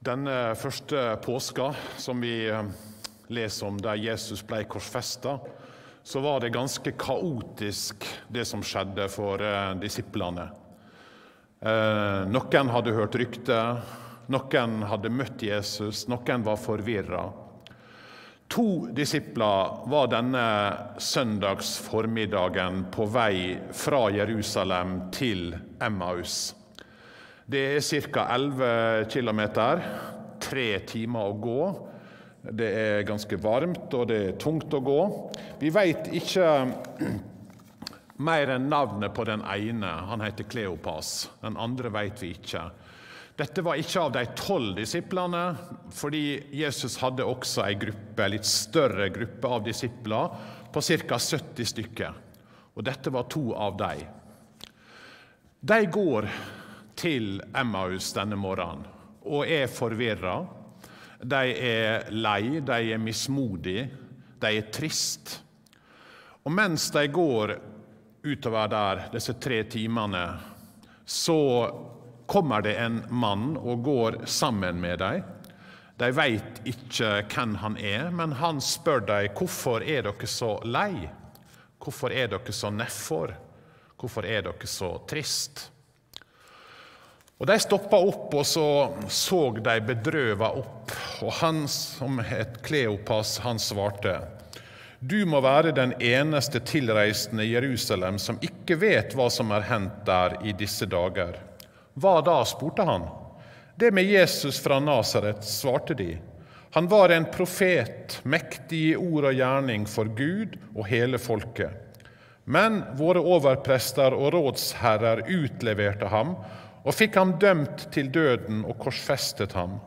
Denne første påska som vi eh, leser om der Jesus ble korsfesta, så var det ganske kaotisk det som skjedde for eh, disiplene. Eh, noen hadde hørt rykter, noen hadde møtt Jesus, noen var forvirra. To disipler var denne søndags formiddagen på vei fra Jerusalem til Emmaus. Det er ca. 11 km, tre timer å gå. Det er ganske varmt, og det er tungt å gå. Vi veit ikke mer enn navnet på den ene. Han heter Kleopas. Den andre veit vi ikke. Dette var ikke av de tolv disiplene, fordi Jesus hadde også ei gruppe, litt større gruppe av disipler på ca. 70 stykker. Og dette var to av dem. De går til Emmaus denne morgenen og er forvirra. De er lei, de er mismodige, de er trist. Og mens de går utover der disse tre timene, så kommer det en mann og går sammen med dem. De veit ikke hvem han er, men han spør dem hvorfor er dere så lei. Hvorfor er dere så nedfor? Hvorfor er dere så trist? Og De stoppa opp, og så så de bedrøva opp. Og han som het Kleopas, han svarte. Du må være den eneste tilreisende Jerusalem som ikke vet hva som er hendt der i disse dager. Hva da? spurte han. Det med Jesus fra Nasaret, svarte de. Han var en profet, mektig i ord og gjerning for Gud og hele folket. Men våre overprester og rådsherrer utleverte ham og fikk ham dømt til døden og korsfestet ham.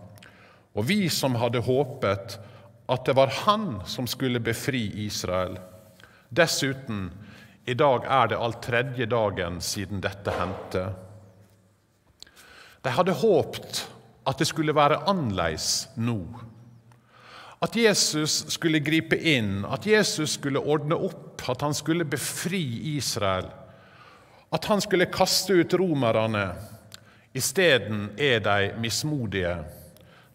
Og vi som hadde håpet at det var han som skulle befri Israel. Dessuten, i dag er det all tredje dagen siden dette hendte. De hadde håpet at det skulle være annerledes nå. At Jesus skulle gripe inn, at Jesus skulle ordne opp, at han skulle befri Israel. At han skulle kaste ut romerne, Isteden er de mismodige.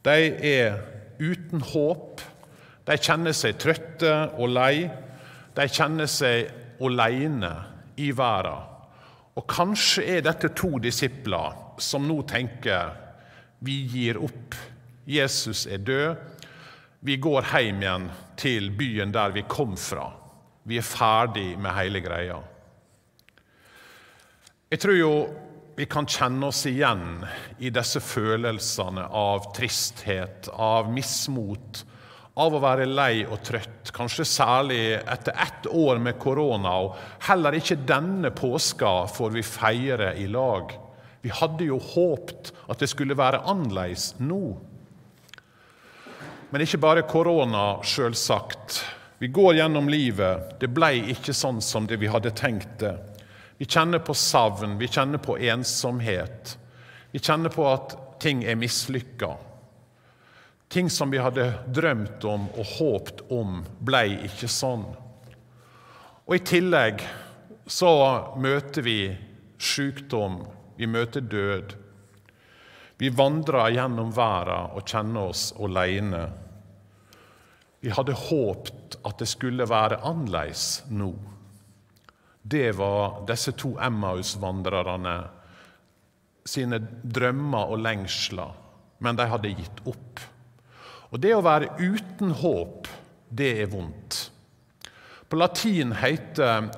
De er uten håp. De kjenner seg trøtte og lei. De kjenner seg alene i verden. Og kanskje er dette to disipler som nå tenker vi gir opp. Jesus er død. Vi går hjem igjen til byen der vi kom fra. Vi er ferdig med hele greia. Jeg tror jo vi kan kjenne oss igjen i disse følelsene av tristhet, av mismot, av å være lei og trøtt, kanskje særlig etter ett år med korona. Og heller ikke denne påska får vi feire i lag. Vi hadde jo håpt at det skulle være annerledes nå. Men ikke bare korona, sjølsagt. Vi går gjennom livet. Det ble ikke sånn som det vi hadde tenkt det. Vi kjenner på savn, vi kjenner på ensomhet. Vi kjenner på at ting er mislykka. Ting som vi hadde drømt om og håpt om, ble ikke sånn. Og i tillegg så møter vi sykdom, vi møter død. Vi vandrer gjennom verden og kjenner oss alene. Vi hadde håpt at det skulle være annerledes nå det var disse to Emmaus-vandrerne sine drømmer og lengsler, men de hadde gitt opp. Og det å være uten håp, det er vondt. På latin heter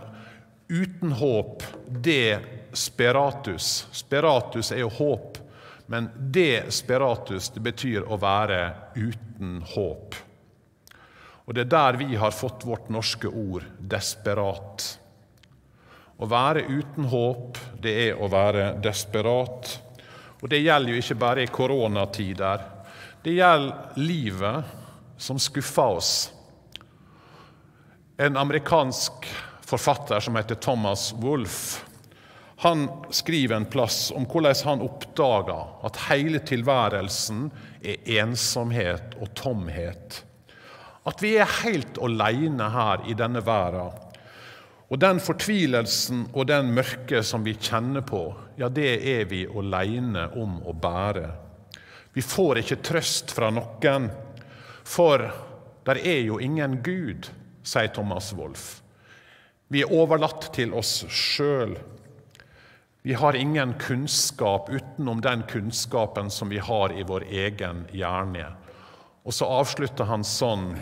'uten håp' det speratus. Speratus er jo håp, men det speratus det betyr å være uten håp. Og Det er der vi har fått vårt norske ord 'desperat'. Å være uten håp, det er å være desperat. Og det gjelder jo ikke bare i koronatider. Det gjelder livet som skuffer oss. En amerikansk forfatter som heter Thomas Wolff, han skriver en plass om hvordan han oppdaga at hele tilværelsen er ensomhet og tomhet. At vi er helt aleine her i denne verden. Og den fortvilelsen og den mørke som vi kjenner på, ja, det er vi aleine om å bære. Vi får ikke trøst fra noen, for der er jo ingen Gud, sier Thomas Wolff. Vi er overlatt til oss sjøl. Vi har ingen kunnskap utenom den kunnskapen som vi har i vår egen hjerne. Og så avslutter han sånn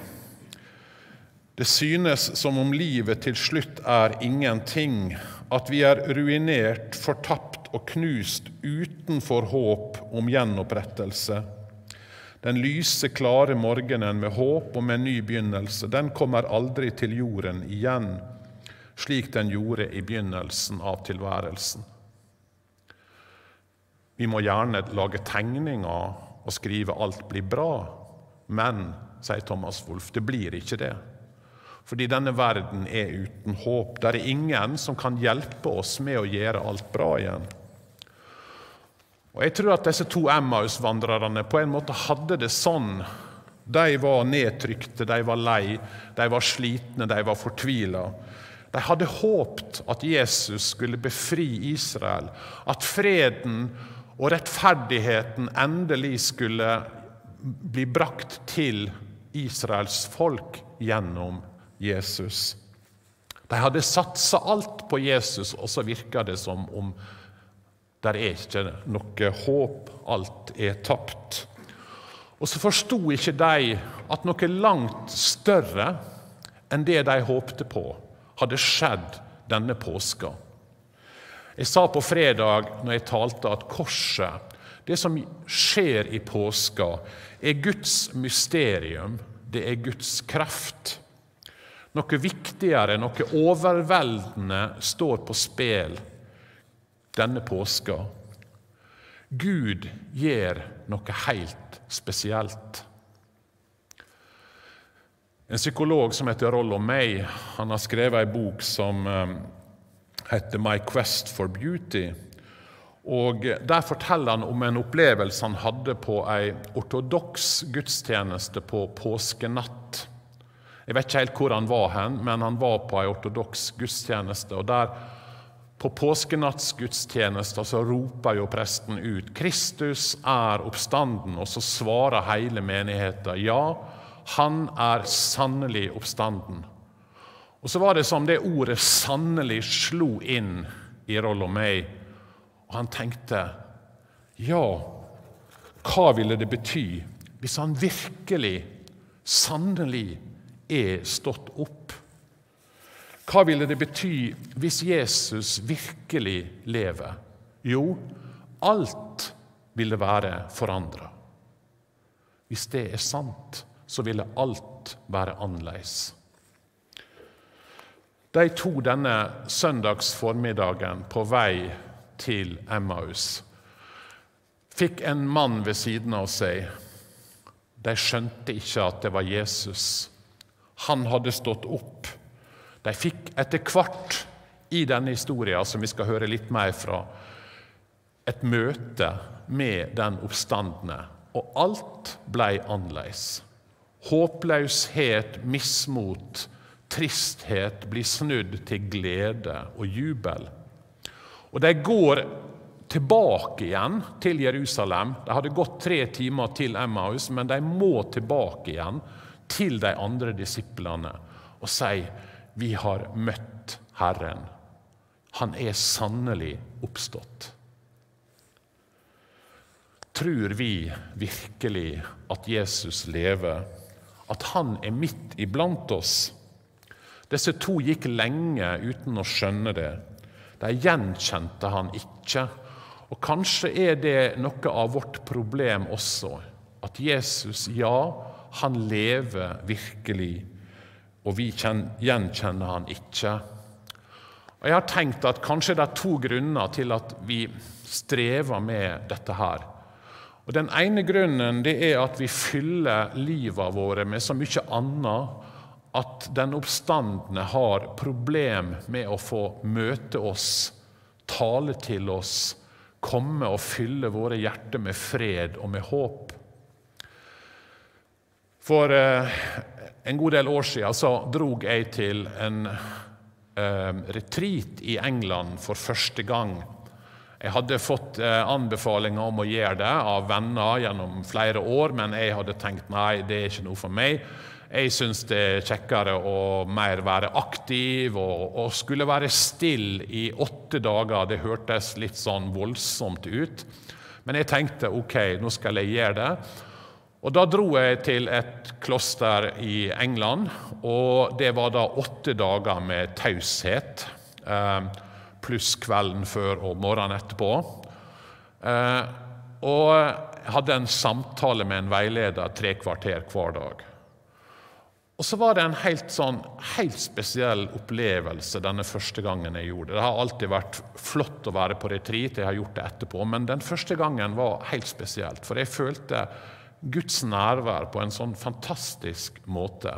Det synes som om livet til slutt er ingenting, at vi er ruinert, fortapt og knust utenfor håp om gjenopprettelse. Den lyse, klare morgenen med håp om en ny begynnelse, den kommer aldri til jorden igjen, slik den gjorde i begynnelsen av tilværelsen. Vi må gjerne lage tegninger og skrive 'alt blir bra', men, sier Thomas Wolff, det blir ikke det. Fordi denne verden er uten håp. Det er ingen som kan hjelpe oss med å gjøre alt bra igjen. Og Jeg tror at disse to Emmaus-vandrerne på en måte hadde det sånn. De var nedtrykte, de var lei, de var slitne, de var fortvila. De hadde håpt at Jesus skulle befri Israel, at freden og rettferdigheten endelig skulle bli brakt til Israels folk gjennom Jesus. De hadde satsa alt på Jesus, og så virka det som om der er ikke noe håp. Alt er tapt. Og så forsto ikke de at noe langt større enn det de håpte på, hadde skjedd denne påska. Jeg sa på fredag når jeg talte, at korset, det som skjer i påska, er Guds mysterium. Det er Guds kraft. Noe viktigere, noe overveldende står på spill denne påska. Gud gjør noe helt spesielt. En psykolog som heter Rollo May, han har skrevet ei bok som eh, heter 'My Quest for Beauty'. Og Der forteller han om en opplevelse han hadde på ei ortodoks gudstjeneste på påskenatt. Jeg vet ikke helt hvor han var hen, men han var på ei ortodoks gudstjeneste. og der På påskenattsgudstjenesten så roper jo presten ut 'Kristus er oppstanden', og så svarer hele menigheten 'Ja, han er sannelig oppstanden'. Og så var det som det ordet sannelig slo inn i Rollo May, og han tenkte ja, hva ville det bety hvis han virkelig, sannelig, er stått opp? Hva ville det bety hvis Jesus virkelig lever? Jo, alt ville være forandra. Hvis det er sant, så ville alt være annerledes. De to denne søndagsformiddagen på vei til Emmaus fikk en mann ved siden av seg. De skjønte ikke at det var Jesus. Han hadde stått opp. De fikk etter hvert i denne historien, som vi skal høre litt mer fra, et møte med den oppstandende, og alt ble annerledes. Håpløshet, mismot, tristhet blir snudd til glede og jubel. Og de går tilbake igjen til Jerusalem. De hadde gått tre timer til Emmaus, men de må tilbake igjen til de andre disiplene og si vi har møtt Herren. Han er sannelig oppstått. Tror vi virkelig at Jesus lever, at han er midt iblant oss? Disse to gikk lenge uten å skjønne det. De gjenkjente han ikke. Og kanskje er det noe av vårt problem også, at Jesus, ja, han lever virkelig, og vi gjenkjenner han ikke. Og Jeg har tenkt at kanskje det er to grunner til at vi strever med dette her. Og Den ene grunnen det er at vi fyller livet våre med så mye annet at den oppstandende har problem med å få møte oss, tale til oss, komme og fylle våre hjerter med fred og med håp. For eh, en god del år siden så drog jeg til en eh, retreat i England for første gang. Jeg hadde fått eh, anbefalinger om å gjøre det av venner gjennom flere år, men jeg hadde tenkt nei, det er ikke noe for meg. Jeg syns det er kjekkere å mer være aktiv og, og skulle være still i åtte dager. Det hørtes litt sånn voldsomt ut. Men jeg tenkte ok, nå skal jeg gjøre det. Og Da dro jeg til et kloster i England, og det var da åtte dager med taushet. Eh, pluss kvelden før og morgenen etterpå. Eh, og jeg hadde en samtale med en veileder tre kvarter hver dag. Og så var det en helt, sånn, helt spesiell opplevelse denne første gangen jeg gjorde det. Det har alltid vært flott å være på retreat, jeg har gjort det etterpå, men den første gangen var helt spesielt. For jeg følte Guds nærvær på en sånn fantastisk måte.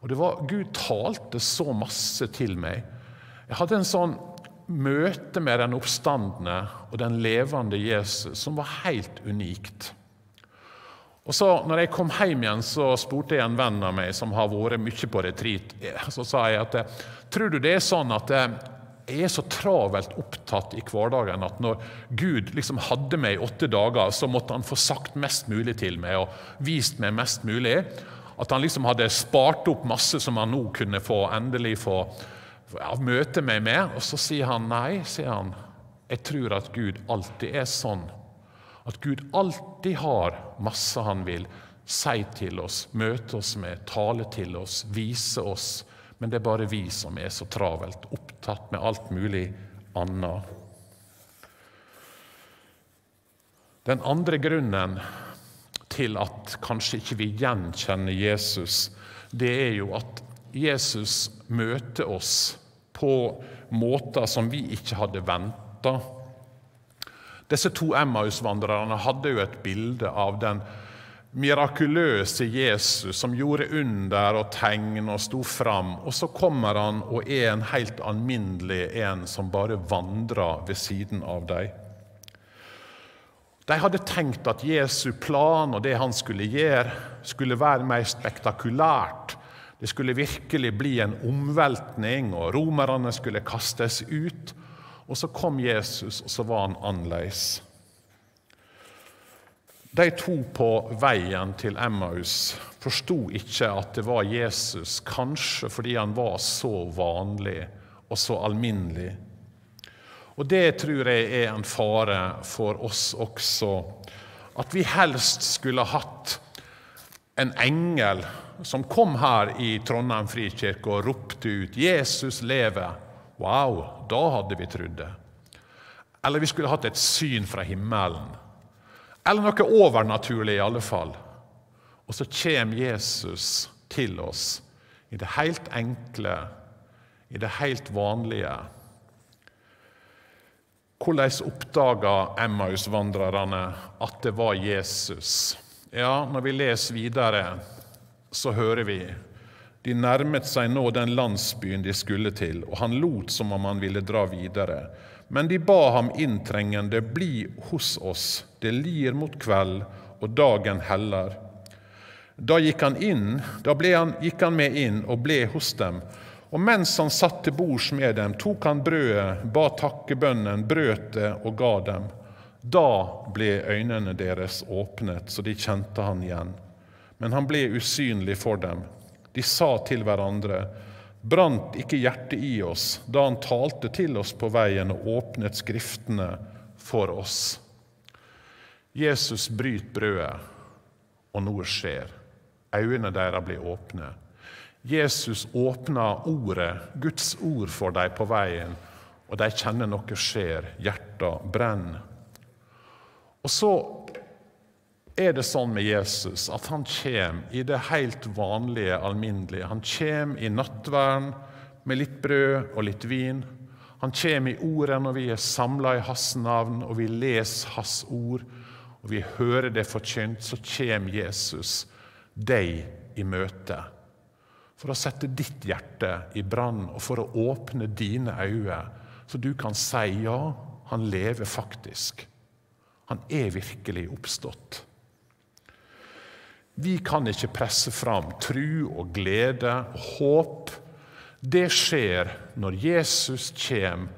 Og det var, Gud talte så masse til meg. Jeg hadde en sånn møte med den oppstandende og den levende Jesus som var helt unikt. Og så når jeg kom hjem igjen, så spurte jeg en venn av meg som har vært mye på retreat. Så sa jeg at tror du det er sånn at jeg er så travelt opptatt i hverdagen at når Gud liksom hadde meg i åtte dager, så måtte han få sagt mest mulig til meg og vist meg mest mulig. At han liksom hadde spart opp masse som han nå kunne få endelig få ja, møte meg med. Og så sier han nei, sier han. Jeg tror at Gud alltid er sånn. At Gud alltid har masse han vil si til oss, møte oss med, tale til oss, vise oss men det er bare vi som er så travelt opptatt med alt mulig annet. Den andre grunnen til at kanskje ikke vi gjenkjenner Jesus, det er jo at Jesus møter oss på måter som vi ikke hadde venta. Disse to Emmaus-vandrerne hadde jo et bilde av den mirakuløse Jesus som gjorde under og tegn og sto fram. Og så kommer han og er en helt alminnelig en som bare vandrer ved siden av dem. De hadde tenkt at Jesu plan og det han skulle gjøre, skulle være mer spektakulært. Det skulle virkelig bli en omveltning, og romerne skulle kastes ut. Og så kom Jesus, og så var han annerledes. De to på veien til Emmaus forsto ikke at det var Jesus, kanskje fordi han var så vanlig og så alminnelig. Og Det tror jeg er en fare for oss også. At vi helst skulle hatt en engel som kom her i Trondheim frikirke og ropte ut 'Jesus lever'. Wow, da hadde vi trodd det. Eller vi skulle hatt et syn fra himmelen eller noe overnaturlig, i alle fall. Og så kommer Jesus til oss i det helt enkle, i det helt vanlige. Hvordan oppdaga Emmaus-vandrerne at det var Jesus? Ja, Når vi leser videre, så hører vi de nærmet seg nå den landsbyen de skulle til, og han lot som om han ville dra videre. Men de ba ham inntrengende, bli hos oss, det lir mot kveld, og dagen heller. Da gikk han inn, da han, gikk han med inn og ble hos dem. Og mens han satt til bords med dem, tok han brødet, ba takkebønnen, brøt det og ga dem. Da ble øynene deres åpnet, så de kjente han igjen. Men han ble usynlig for dem. De sa til hverandre:" Brant ikke hjertet i oss da han talte til oss på veien og åpnet Skriftene for oss? Jesus bryter brødet, og noe skjer. Øynene deres blir åpne. Jesus åpner ordet, Guds ord, for dem på veien, og de kjenner noe skjer. Hjertet brenner. Og så er det sånn med Jesus at han kommer i det helt vanlige, alminnelige. Han kommer i nattverden med litt brød og litt vin. Han kommer i ordet når vi er samla i hans navn, og vi leser hans ord, og vi hører det forkynt. Så kommer Jesus deg i møte for å sette ditt hjerte i brann og for å åpne dine øyne, så du kan si ja, han lever faktisk. Han er virkelig oppstått. Vi kan ikke presse fram tru og glede og håp. Det skjer når Jesus kommer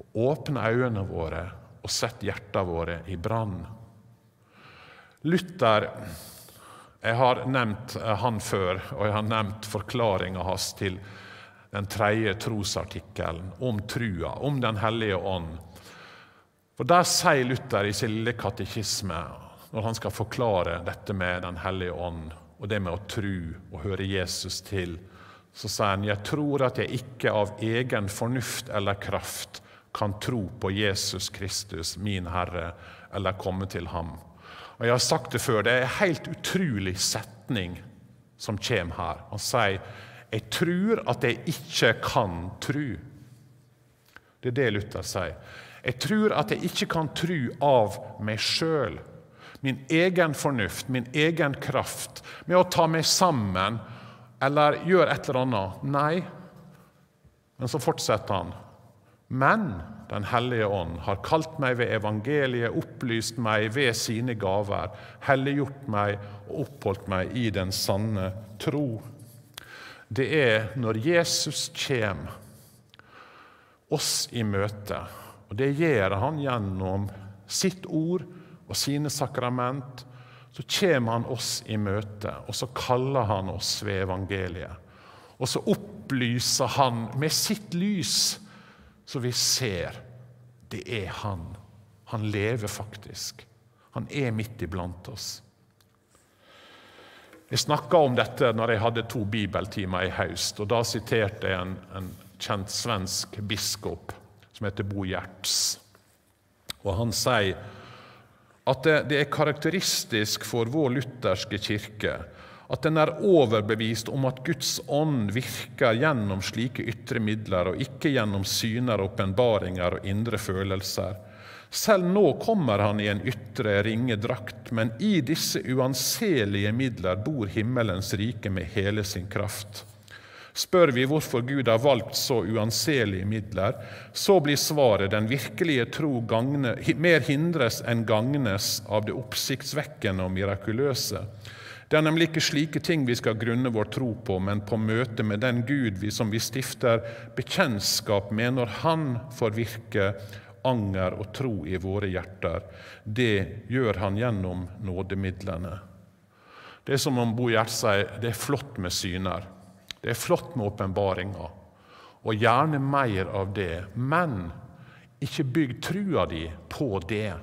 og åpner øynene våre, og setter hjertene våre i brann. Luther Jeg har nevnt han før, og jeg har nevnt forklaringa hans til den tredje trosartikkelen om trua, om Den hellige ånd. For Der sier Luther i sin lille katekisme, når han skal forklare dette med Den hellige ånd, og det med å tro og høre Jesus til, så sier han jeg tror at jeg ikke av egen fornuft eller kraft kan tro på Jesus Kristus, min Herre, eller komme til ham. Og Jeg har sagt det før, det er en helt utrolig setning som kommer her. Han sier jeg tror at jeg ikke kan tru. Det er det Luther sier. Jeg tror at jeg ikke kan tru av meg sjøl min egen fornuft, min egen kraft, med å ta meg sammen eller gjøre et eller annet. Nei. Men så fortsetter han. Men Den hellige ånd har kalt meg ved evangeliet, opplyst meg ved sine gaver, helliggjort meg og oppholdt meg i den sanne tro. Det er når Jesus kommer oss i møte, og det gjør han gjennom sitt ord og sine sakrament, så kommer han oss i møte, og så kaller han oss ved evangeliet. Og så opplyser han med sitt lys, så vi ser det er han. Han lever faktisk. Han er midt iblant oss. Jeg snakka om dette når jeg hadde to bibeltimer i høst. og Da siterte jeg en, en kjent svensk biskop som heter Bo Gjerts. Og Han sier at det, det er karakteristisk for vår lutherske kirke at den er overbevist om at Guds ånd virker gjennom slike ytre midler, og ikke gjennom syner, åpenbaringer og indre følelser. Selv nå kommer han i en ytre ringedrakt, men i disse uanselige midler bor himmelens rike med hele sin kraft. Spør vi hvorfor Gud har valgt så uanselige midler, så blir svaret den virkelige tro gagne, mer hindres enn gagnes av det oppsiktsvekkende og mirakuløse. Det er nemlig ikke slike ting vi skal grunne vår tro på, men på møte med den Gud vi som vi stifter bekjentskap med når Han får virke anger og tro i våre hjerter. Det gjør Han gjennom nådemidlene. Det er som om Bo Gjert sier, det er flott med syner. Det er flott med åpenbaringer, og gjerne mer av det. Men ikke bygg trua di på det,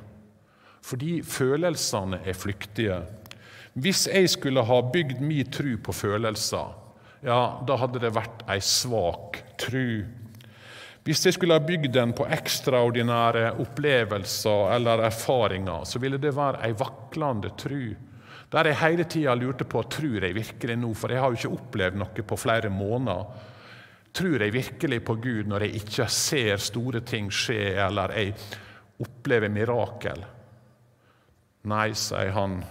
fordi følelsene er flyktige. Hvis jeg skulle ha bygd min tru på følelser, ja, da hadde det vært ei svak tru. Hvis jeg skulle ha bygd den på ekstraordinære opplevelser eller erfaringer, så ville det være ei vaklende tru. Der jeg hele tida lurte på tror jeg virkelig nå, for jeg har jo ikke opplevd noe på flere måneder. Tror jeg virkelig på Gud når jeg ikke ser store ting skje, eller jeg opplever mirakel? Nei, sier han.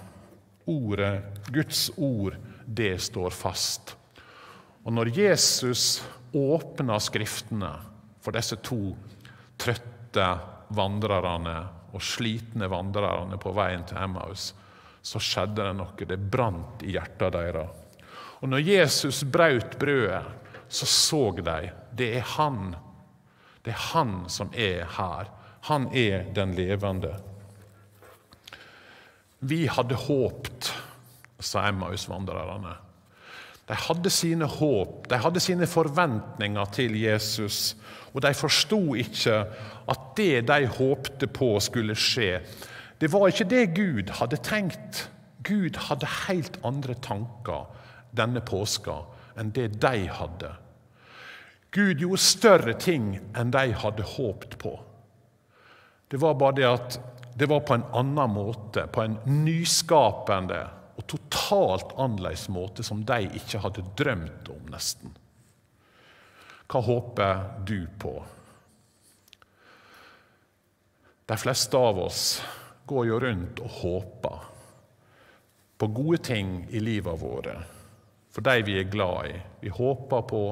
Ordet, Guds ord, det står fast. Og når Jesus åpner Skriftene for disse to trøtte vandrerne og slitne vandrerne på veien til Emmaus, så skjedde det noe. Det brant i hjertet deres. Og når Jesus brøt brødet, så så de det er Han. Det er Han som er her. Han er den levende. Vi hadde håpt, sa Emmausvandrerne. De hadde sine håp, de hadde sine forventninger til Jesus, og de forsto ikke at det de håpte på, skulle skje. Det var ikke det Gud hadde tenkt. Gud hadde helt andre tanker denne påska enn det de hadde. Gud gjorde større ting enn de hadde håpt på. Det var bare det at det var på en annen måte, på en nyskapende og totalt annerledes måte som de ikke hadde drømt om, nesten. Hva håper du på? De fleste av oss går jo rundt og håper på gode ting i livet våre, for de vi er glad i. Vi håper på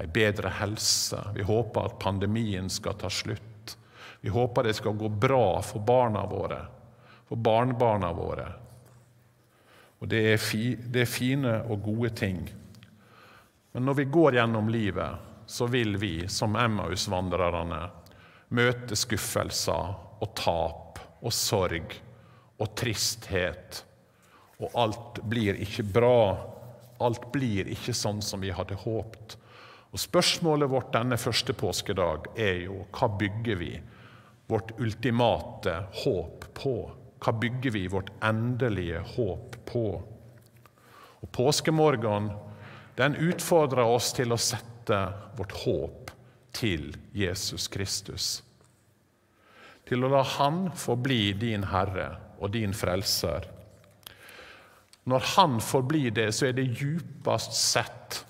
ei bedre helse. Vi håper at pandemien skal ta slutt. Vi håper det skal gå bra for barna våre, for barnebarna våre. Og det er, fi, det er fine og gode ting. Men når vi går gjennom livet, så vil vi, som Emmaus-vandrerne, møte skuffelser og tap og sorg og tristhet. Og alt blir ikke bra. Alt blir ikke sånn som vi hadde håpt. Og Spørsmålet vårt denne første påskedag er jo hva bygger vi vårt ultimate håp på? Hva bygger vi vårt endelige håp på? Og Påskemorgen den utfordrer oss til å sette vårt håp til Jesus Kristus. Til å la Han forbli din Herre og din Frelser. Når Han forblir det, så er det djupest sett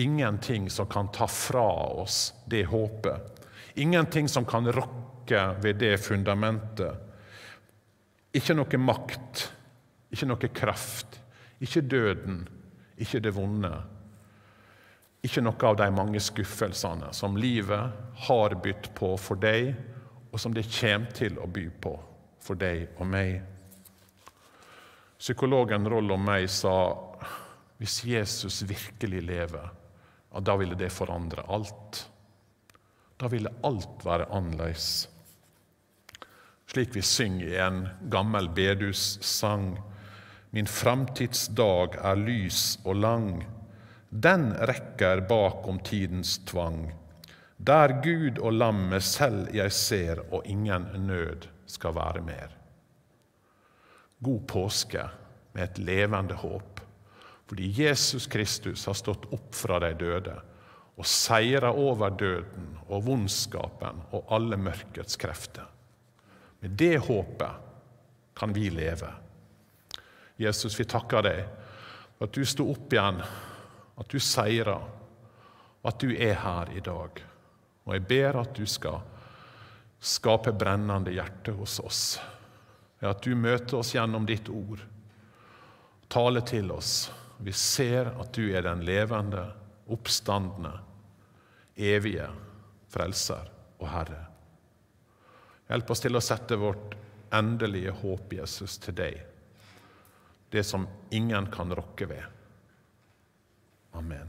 ingenting som kan ta fra oss det håpet. Ingenting som kan rokke ved det fundamentet. Ikke noe makt, ikke noe kraft, ikke døden, ikke det vonde. Ikke noe av de mange skuffelsene som livet har bytt på for deg, og som det kommer til å by på for deg og meg. Psykologen Rollo May sa hvis Jesus virkelig lever, ja, da ville det forandre alt. Da ville alt være annerledes slik vi synger i en gammel bedussang. Min framtidsdag er lys og lang, den rekker bakom tidens tvang. Der Gud og lammet selv jeg ser, og ingen nød skal være mer. God påske med et levende håp, fordi Jesus Kristus har stått opp fra de døde og seira over døden og vondskapen og alle mørkets krefter. Med det håpet kan vi leve. Jesus, vi takker deg for at du sto opp igjen, at du seira, og at du er her i dag. Og jeg ber at du skal skape brennende hjerte hos oss. At du møter oss gjennom ditt ord. Tale til oss. Vi ser at du er den levende, oppstandende, evige Frelser og Herre. Hjelp oss til å sette vårt endelige håp, Jesus, til deg. Det som ingen kan rokke ved. Amen.